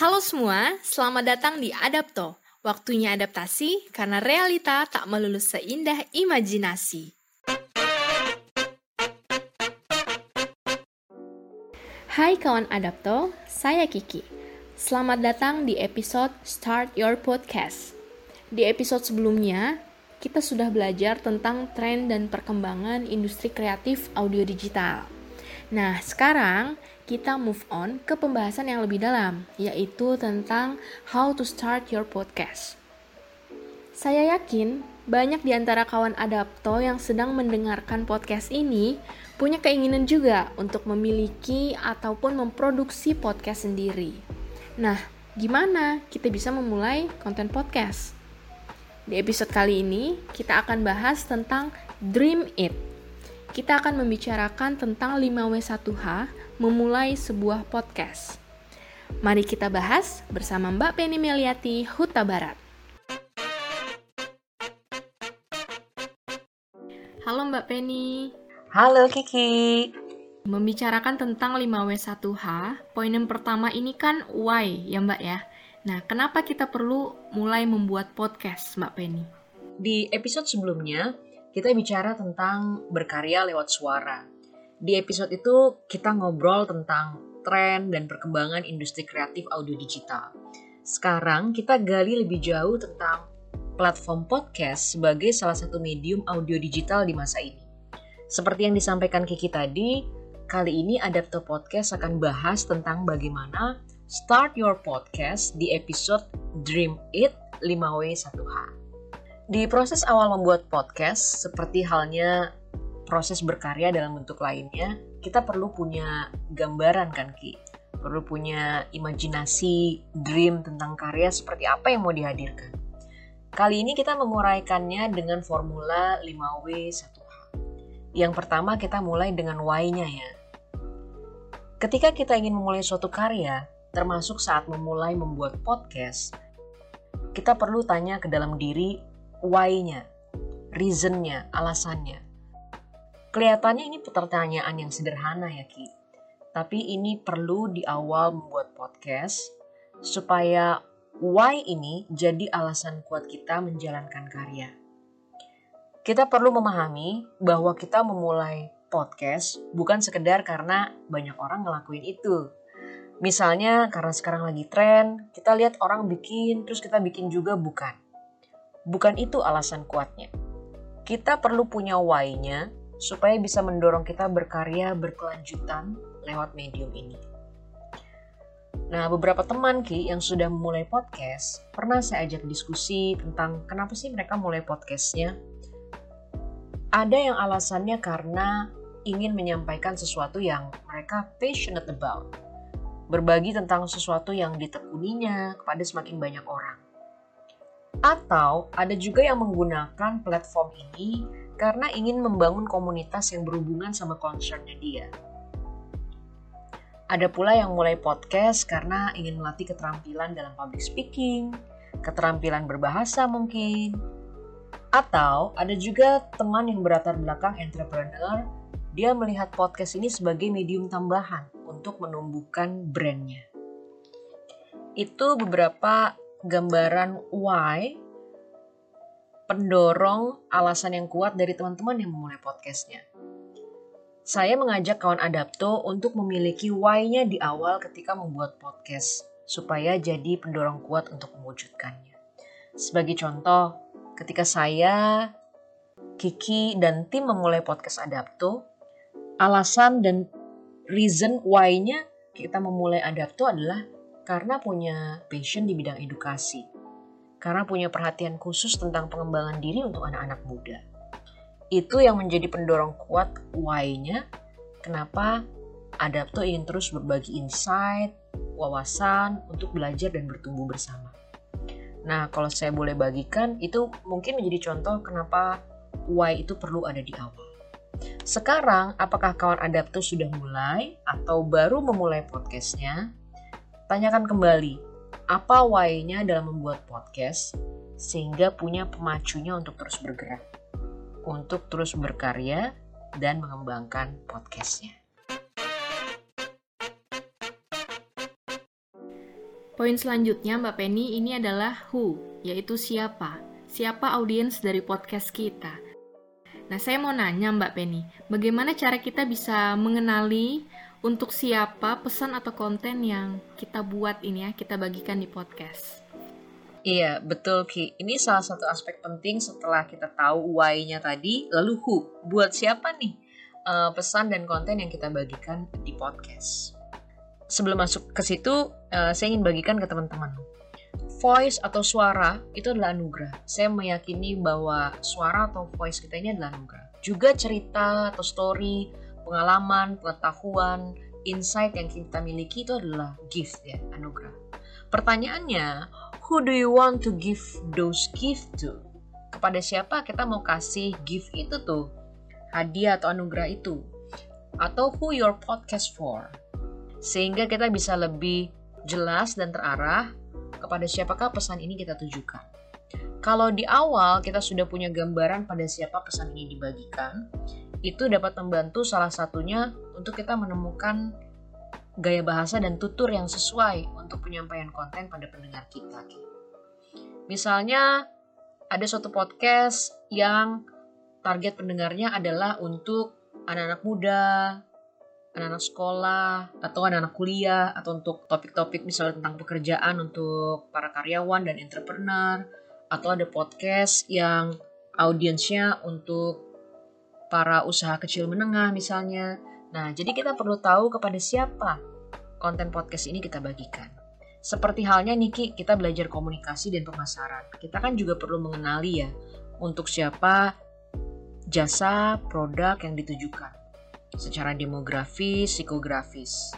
Halo semua, selamat datang di Adapto. Waktunya adaptasi karena realita tak melulu seindah imajinasi. Hai kawan Adapto, saya Kiki. Selamat datang di episode Start Your Podcast. Di episode sebelumnya, kita sudah belajar tentang tren dan perkembangan industri kreatif audio digital. Nah, sekarang kita move on ke pembahasan yang lebih dalam, yaitu tentang how to start your podcast. Saya yakin banyak di antara kawan adapto yang sedang mendengarkan podcast ini punya keinginan juga untuk memiliki ataupun memproduksi podcast sendiri. Nah, gimana kita bisa memulai konten podcast? Di episode kali ini, kita akan bahas tentang Dream It. Kita akan membicarakan tentang 5W1H memulai sebuah podcast. Mari kita bahas bersama Mbak Penny Meliati, Huta Barat. Halo Mbak Penny. Halo Kiki. Membicarakan tentang 5W1H, poin yang pertama ini kan why ya Mbak ya. Nah, kenapa kita perlu mulai membuat podcast, Mbak Penny? Di episode sebelumnya, kita bicara tentang berkarya lewat suara. Di episode itu, kita ngobrol tentang tren dan perkembangan industri kreatif audio digital. Sekarang, kita gali lebih jauh tentang platform podcast sebagai salah satu medium audio digital di masa ini. Seperti yang disampaikan Kiki tadi, kali ini Adapto Podcast akan bahas tentang bagaimana Start Your Podcast di episode Dream It 5W1H. Di proses awal membuat podcast, seperti halnya proses berkarya dalam bentuk lainnya, kita perlu punya gambaran kan Ki? Perlu punya imajinasi, dream tentang karya seperti apa yang mau dihadirkan. Kali ini kita menguraikannya dengan formula 5W1H. Yang pertama kita mulai dengan why-nya ya. Ketika kita ingin memulai suatu karya, termasuk saat memulai membuat podcast, kita perlu tanya ke dalam diri why-nya, reason-nya, alasannya. Kelihatannya ini pertanyaan yang sederhana ya Ki. Tapi ini perlu di awal membuat podcast supaya why ini jadi alasan kuat kita menjalankan karya. Kita perlu memahami bahwa kita memulai podcast bukan sekedar karena banyak orang ngelakuin itu, Misalnya karena sekarang lagi tren, kita lihat orang bikin, terus kita bikin juga bukan. Bukan itu alasan kuatnya. Kita perlu punya why-nya supaya bisa mendorong kita berkarya berkelanjutan lewat medium ini. Nah, beberapa teman Ki yang sudah memulai podcast, pernah saya ajak diskusi tentang kenapa sih mereka mulai podcastnya. Ada yang alasannya karena ingin menyampaikan sesuatu yang mereka passionate about berbagi tentang sesuatu yang ditekuninya kepada semakin banyak orang. Atau ada juga yang menggunakan platform ini karena ingin membangun komunitas yang berhubungan sama concernnya dia. Ada pula yang mulai podcast karena ingin melatih keterampilan dalam public speaking, keterampilan berbahasa mungkin. Atau ada juga teman yang berlatar belakang entrepreneur, dia melihat podcast ini sebagai medium tambahan untuk menumbuhkan brandnya. Itu beberapa gambaran why pendorong alasan yang kuat dari teman-teman yang memulai podcastnya. Saya mengajak kawan Adapto untuk memiliki why-nya di awal ketika membuat podcast, supaya jadi pendorong kuat untuk mewujudkannya. Sebagai contoh, ketika saya, Kiki, dan tim memulai podcast Adapto, alasan dan reason why-nya kita memulai Adapto adalah karena punya passion di bidang edukasi. Karena punya perhatian khusus tentang pengembangan diri untuk anak-anak muda. Itu yang menjadi pendorong kuat why-nya kenapa Adapto ingin terus berbagi insight, wawasan untuk belajar dan bertumbuh bersama. Nah, kalau saya boleh bagikan, itu mungkin menjadi contoh kenapa why itu perlu ada di awal. Sekarang, apakah kawan adaptus sudah mulai atau baru memulai podcastnya? Tanyakan kembali, apa why-nya dalam membuat podcast sehingga punya pemacunya untuk terus bergerak, untuk terus berkarya dan mengembangkan podcastnya. Poin selanjutnya Mbak Penny ini adalah who, yaitu siapa. Siapa audiens dari podcast kita. Nah, saya mau nanya Mbak Penny, bagaimana cara kita bisa mengenali untuk siapa pesan atau konten yang kita buat ini ya, kita bagikan di podcast? Iya, betul Ki. Ini salah satu aspek penting setelah kita tahu why-nya tadi, lalu who, buat siapa nih uh, pesan dan konten yang kita bagikan di podcast sebelum masuk ke situ, uh, saya ingin bagikan ke teman-teman. Voice atau suara itu adalah anugerah. Saya meyakini bahwa suara atau voice kita ini adalah anugerah. Juga cerita atau story, pengalaman, pengetahuan, insight yang kita miliki itu adalah gift ya, anugerah. Pertanyaannya, who do you want to give those gift to? Kepada siapa kita mau kasih gift itu tuh? Hadiah atau anugerah itu? Atau who your podcast for? sehingga kita bisa lebih jelas dan terarah kepada siapakah pesan ini kita tujukan. Kalau di awal kita sudah punya gambaran pada siapa pesan ini dibagikan, itu dapat membantu salah satunya untuk kita menemukan gaya bahasa dan tutur yang sesuai untuk penyampaian konten pada pendengar kita. Misalnya ada suatu podcast yang target pendengarnya adalah untuk anak-anak muda, anak-anak sekolah atau anak-anak kuliah atau untuk topik-topik misalnya tentang pekerjaan untuk para karyawan dan entrepreneur atau ada podcast yang audiensnya untuk para usaha kecil menengah misalnya. Nah, jadi kita perlu tahu kepada siapa konten podcast ini kita bagikan. Seperti halnya Niki, kita belajar komunikasi dan pemasaran. Kita kan juga perlu mengenali ya untuk siapa jasa produk yang ditujukan secara demografis, psikografis.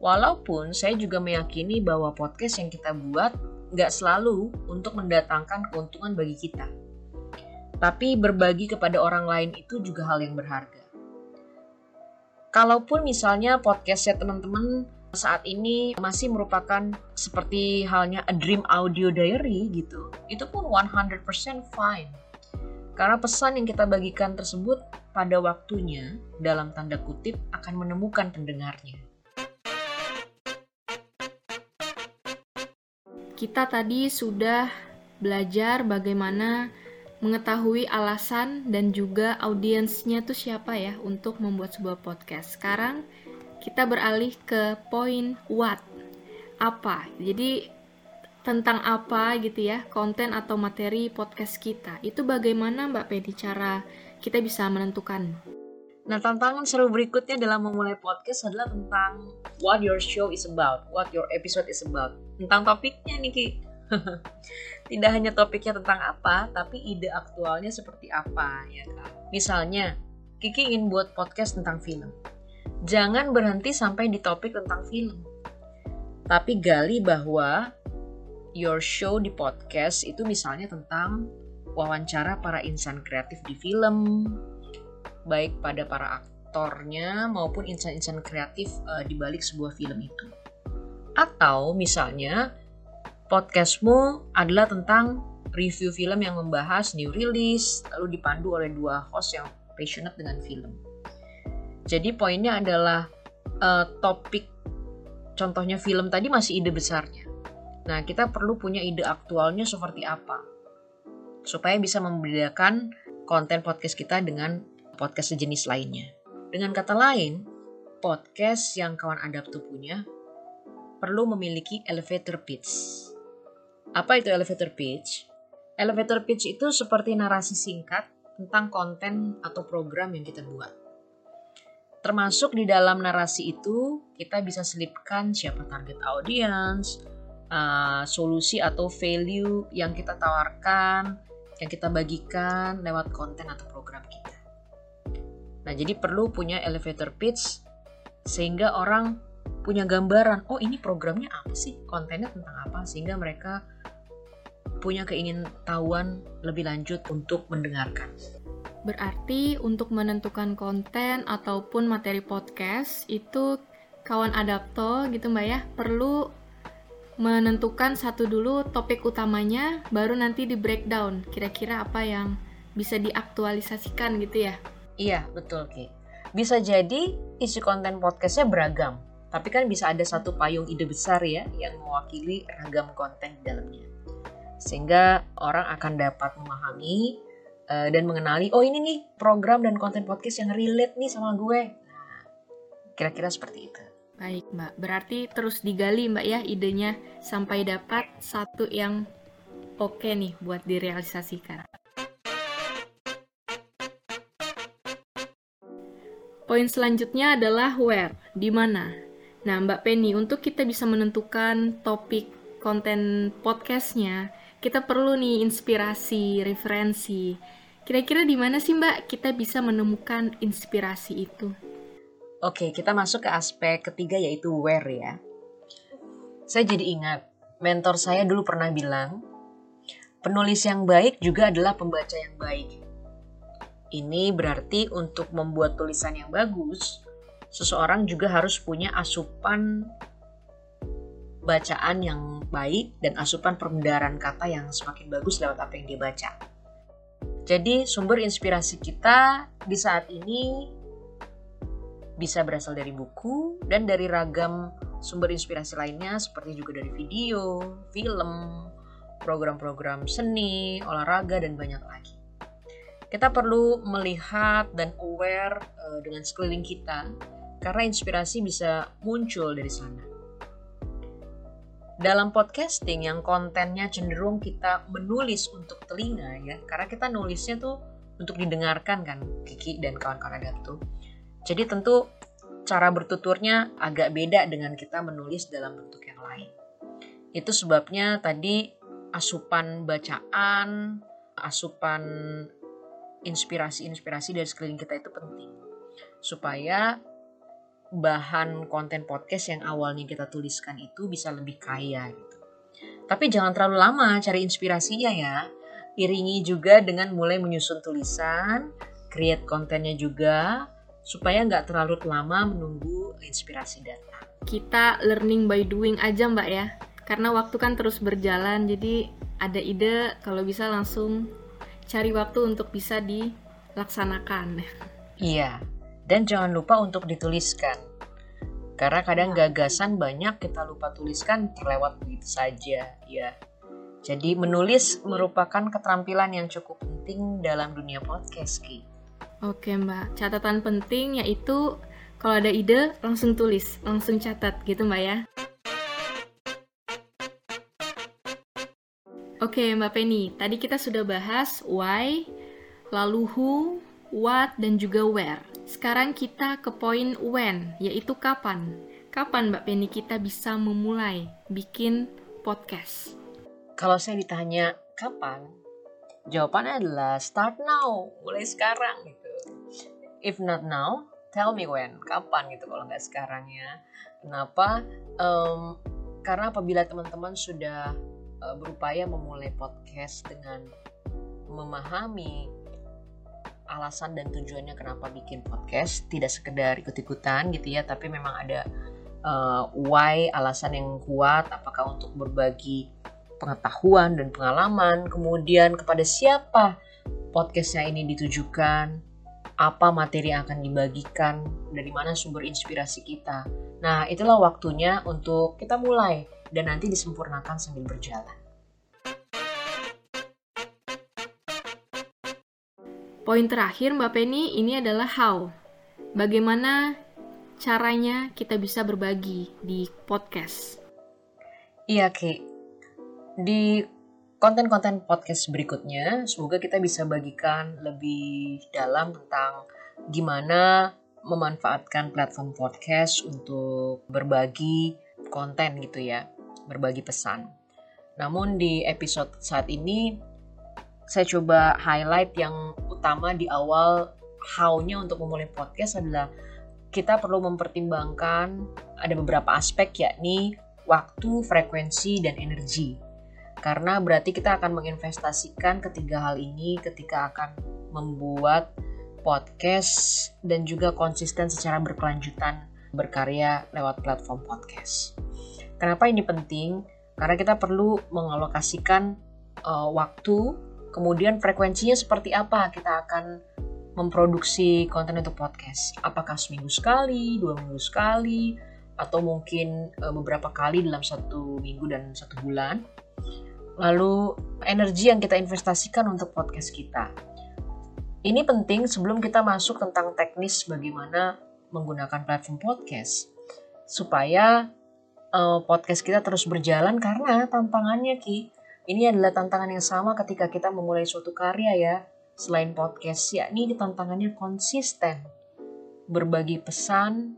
Walaupun saya juga meyakini bahwa podcast yang kita buat nggak selalu untuk mendatangkan keuntungan bagi kita. Tapi berbagi kepada orang lain itu juga hal yang berharga. Kalaupun misalnya podcastnya teman-teman saat ini masih merupakan seperti halnya a dream audio diary gitu, itu pun 100% fine. Karena pesan yang kita bagikan tersebut pada waktunya, dalam tanda kutip, akan menemukan pendengarnya. Kita tadi sudah belajar bagaimana mengetahui alasan dan juga audiensnya tuh siapa ya untuk membuat sebuah podcast. Sekarang kita beralih ke poin what. Apa? Jadi tentang apa gitu ya konten atau materi podcast kita. Itu bagaimana Mbak Pedi cara kita bisa menentukan. Nah, tantangan seru berikutnya dalam memulai podcast adalah tentang what your show is about, what your episode is about. Tentang topiknya nih, Ki. Tidak hanya topiknya tentang apa, tapi ide aktualnya seperti apa, ya kan? Misalnya, Kiki ingin buat podcast tentang film. Jangan berhenti sampai di topik tentang film. Tapi gali bahwa your show di podcast itu misalnya tentang wawancara para insan kreatif di film, baik pada para aktornya maupun insan-insan kreatif uh, di balik sebuah film itu. Atau misalnya podcastmu adalah tentang review film yang membahas new release lalu dipandu oleh dua host yang passionate dengan film. Jadi poinnya adalah uh, topik contohnya film tadi masih ide besarnya. Nah, kita perlu punya ide aktualnya seperti apa supaya bisa membedakan konten podcast kita dengan podcast sejenis lainnya. Dengan kata lain, podcast yang kawan Adapto punya perlu memiliki elevator pitch. Apa itu elevator pitch? Elevator pitch itu seperti narasi singkat tentang konten atau program yang kita buat. Termasuk di dalam narasi itu, kita bisa selipkan siapa target audience, uh, solusi atau value yang kita tawarkan, yang kita bagikan lewat konten atau program kita. Nah, jadi perlu punya elevator pitch sehingga orang punya gambaran, oh ini programnya apa sih, kontennya tentang apa, sehingga mereka punya keingintahuan lebih lanjut untuk mendengarkan. Berarti untuk menentukan konten ataupun materi podcast itu kawan adapto gitu mbak ya perlu menentukan satu dulu topik utamanya, baru nanti di breakdown kira-kira apa yang bisa diaktualisasikan gitu ya. Iya, betul Ki. Bisa jadi isi konten podcastnya beragam. Tapi kan bisa ada satu payung ide besar ya yang mewakili ragam konten di dalamnya. Sehingga orang akan dapat memahami uh, dan mengenali, oh ini nih program dan konten podcast yang relate nih sama gue. Nah, kira-kira seperti itu. Baik Mbak, berarti terus digali Mbak ya idenya sampai dapat satu yang oke nih buat direalisasikan. Poin selanjutnya adalah where, di mana. Nah, Mbak Penny, untuk kita bisa menentukan topik konten podcastnya, kita perlu nih inspirasi, referensi. Kira-kira di mana sih Mbak kita bisa menemukan inspirasi itu? Oke, kita masuk ke aspek ketiga yaitu where ya. Saya jadi ingat, mentor saya dulu pernah bilang, penulis yang baik juga adalah pembaca yang baik. Ini berarti untuk membuat tulisan yang bagus, seseorang juga harus punya asupan bacaan yang baik dan asupan perbendaharaan kata yang semakin bagus lewat apa yang dia baca. Jadi sumber inspirasi kita di saat ini bisa berasal dari buku dan dari ragam sumber inspirasi lainnya seperti juga dari video, film, program-program seni, olahraga, dan banyak lagi kita perlu melihat dan aware uh, dengan sekeliling kita karena inspirasi bisa muncul dari sana. Dalam podcasting yang kontennya cenderung kita menulis untuk telinga ya, karena kita nulisnya tuh untuk didengarkan kan Kiki dan kawan-kawan tuh. Jadi tentu cara bertuturnya agak beda dengan kita menulis dalam bentuk yang lain. Itu sebabnya tadi asupan bacaan, asupan inspirasi-inspirasi dari sekeliling kita itu penting supaya bahan konten podcast yang awalnya kita tuliskan itu bisa lebih kaya gitu. Tapi jangan terlalu lama cari inspirasinya ya. Iringi juga dengan mulai menyusun tulisan, create kontennya juga, supaya nggak terlalu lama menunggu inspirasi datang. Kita learning by doing aja mbak ya, karena waktu kan terus berjalan, jadi ada ide kalau bisa langsung cari waktu untuk bisa dilaksanakan. Iya, dan jangan lupa untuk dituliskan. Karena kadang iya. gagasan banyak kita lupa tuliskan terlewat begitu saja, ya. Jadi menulis merupakan keterampilan yang cukup penting dalam dunia podcast, Ki. Oke, Mbak. Catatan penting yaitu kalau ada ide langsung tulis, langsung catat gitu, Mbak ya. Oke, Mbak Penny, tadi kita sudah bahas why, lalu who, what, dan juga where. Sekarang kita ke poin when, yaitu kapan. Kapan Mbak Penny kita bisa memulai bikin podcast? Kalau saya ditanya kapan, jawabannya adalah start now, mulai sekarang gitu. If not now, tell me when, kapan gitu kalau nggak sekarang ya. Kenapa? Um, karena apabila teman-teman sudah uh, berupaya memulai podcast dengan memahami alasan dan tujuannya kenapa bikin podcast. Tidak sekedar ikut-ikutan gitu ya tapi memang ada uh, why alasan yang kuat. Apakah untuk berbagi pengetahuan dan pengalaman? Kemudian kepada siapa podcastnya ini ditujukan? Apa materi yang akan dibagikan? Dari mana sumber inspirasi kita? Nah itulah waktunya untuk kita mulai dan nanti disempurnakan sambil berjalan. Poin terakhir Mbak Penny ini adalah how. Bagaimana caranya kita bisa berbagi di podcast? Iya, Ki. Di konten-konten podcast berikutnya, semoga kita bisa bagikan lebih dalam tentang gimana memanfaatkan platform podcast untuk berbagi konten gitu ya berbagi pesan. Namun di episode saat ini saya coba highlight yang utama di awal how-nya untuk memulai podcast adalah kita perlu mempertimbangkan ada beberapa aspek yakni waktu, frekuensi, dan energi. Karena berarti kita akan menginvestasikan ketiga hal ini ketika akan membuat podcast dan juga konsisten secara berkelanjutan berkarya lewat platform podcast. Kenapa ini penting? Karena kita perlu mengalokasikan uh, waktu, kemudian frekuensinya seperti apa kita akan memproduksi konten untuk podcast. Apakah seminggu sekali, dua minggu sekali, atau mungkin uh, beberapa kali dalam satu minggu dan satu bulan. Lalu energi yang kita investasikan untuk podcast kita. Ini penting sebelum kita masuk tentang teknis bagaimana menggunakan platform podcast supaya uh, podcast kita terus berjalan karena tantangannya Ki ini adalah tantangan yang sama ketika kita memulai suatu karya ya selain podcast yakni tantangannya konsisten berbagi pesan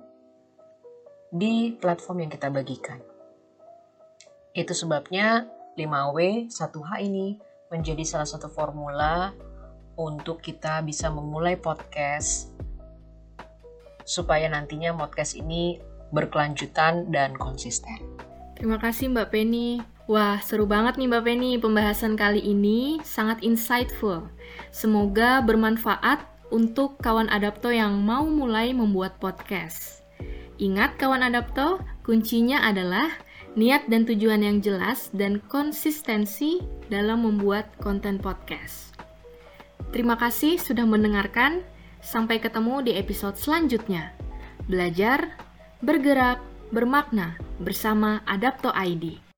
di platform yang kita bagikan. Itu sebabnya 5W 1H ini menjadi salah satu formula untuk kita bisa memulai podcast supaya nantinya podcast ini berkelanjutan dan konsisten. Terima kasih Mbak Penny. Wah, seru banget nih Mbak Penny. Pembahasan kali ini sangat insightful. Semoga bermanfaat untuk kawan adapto yang mau mulai membuat podcast. Ingat kawan adapto, kuncinya adalah niat dan tujuan yang jelas dan konsistensi dalam membuat konten podcast. Terima kasih sudah mendengarkan. Sampai ketemu di episode selanjutnya. Belajar, bergerak, bermakna bersama Adapto ID.